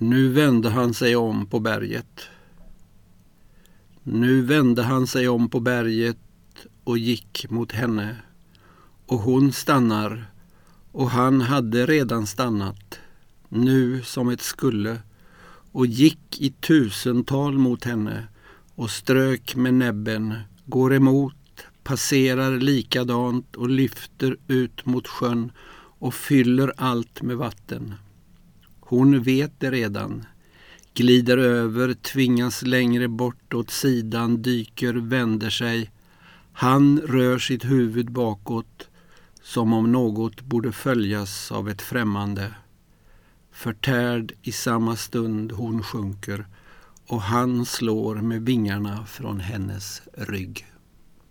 Nu vände han sig om på berget. Nu vände han sig om på berget och gick mot henne. Och hon stannar, och han hade redan stannat, nu som ett skulle, och gick i tusental mot henne. Och strök med näbben, går emot, passerar likadant och lyfter ut mot sjön. Och fyller allt med vatten. Hon vet det redan, glider över, tvingas längre bort åt sidan, dyker, vänder sig. Han rör sitt huvud bakåt som om något borde följas av ett främmande. Förtärd i samma stund hon sjunker och han slår med vingarna från hennes rygg.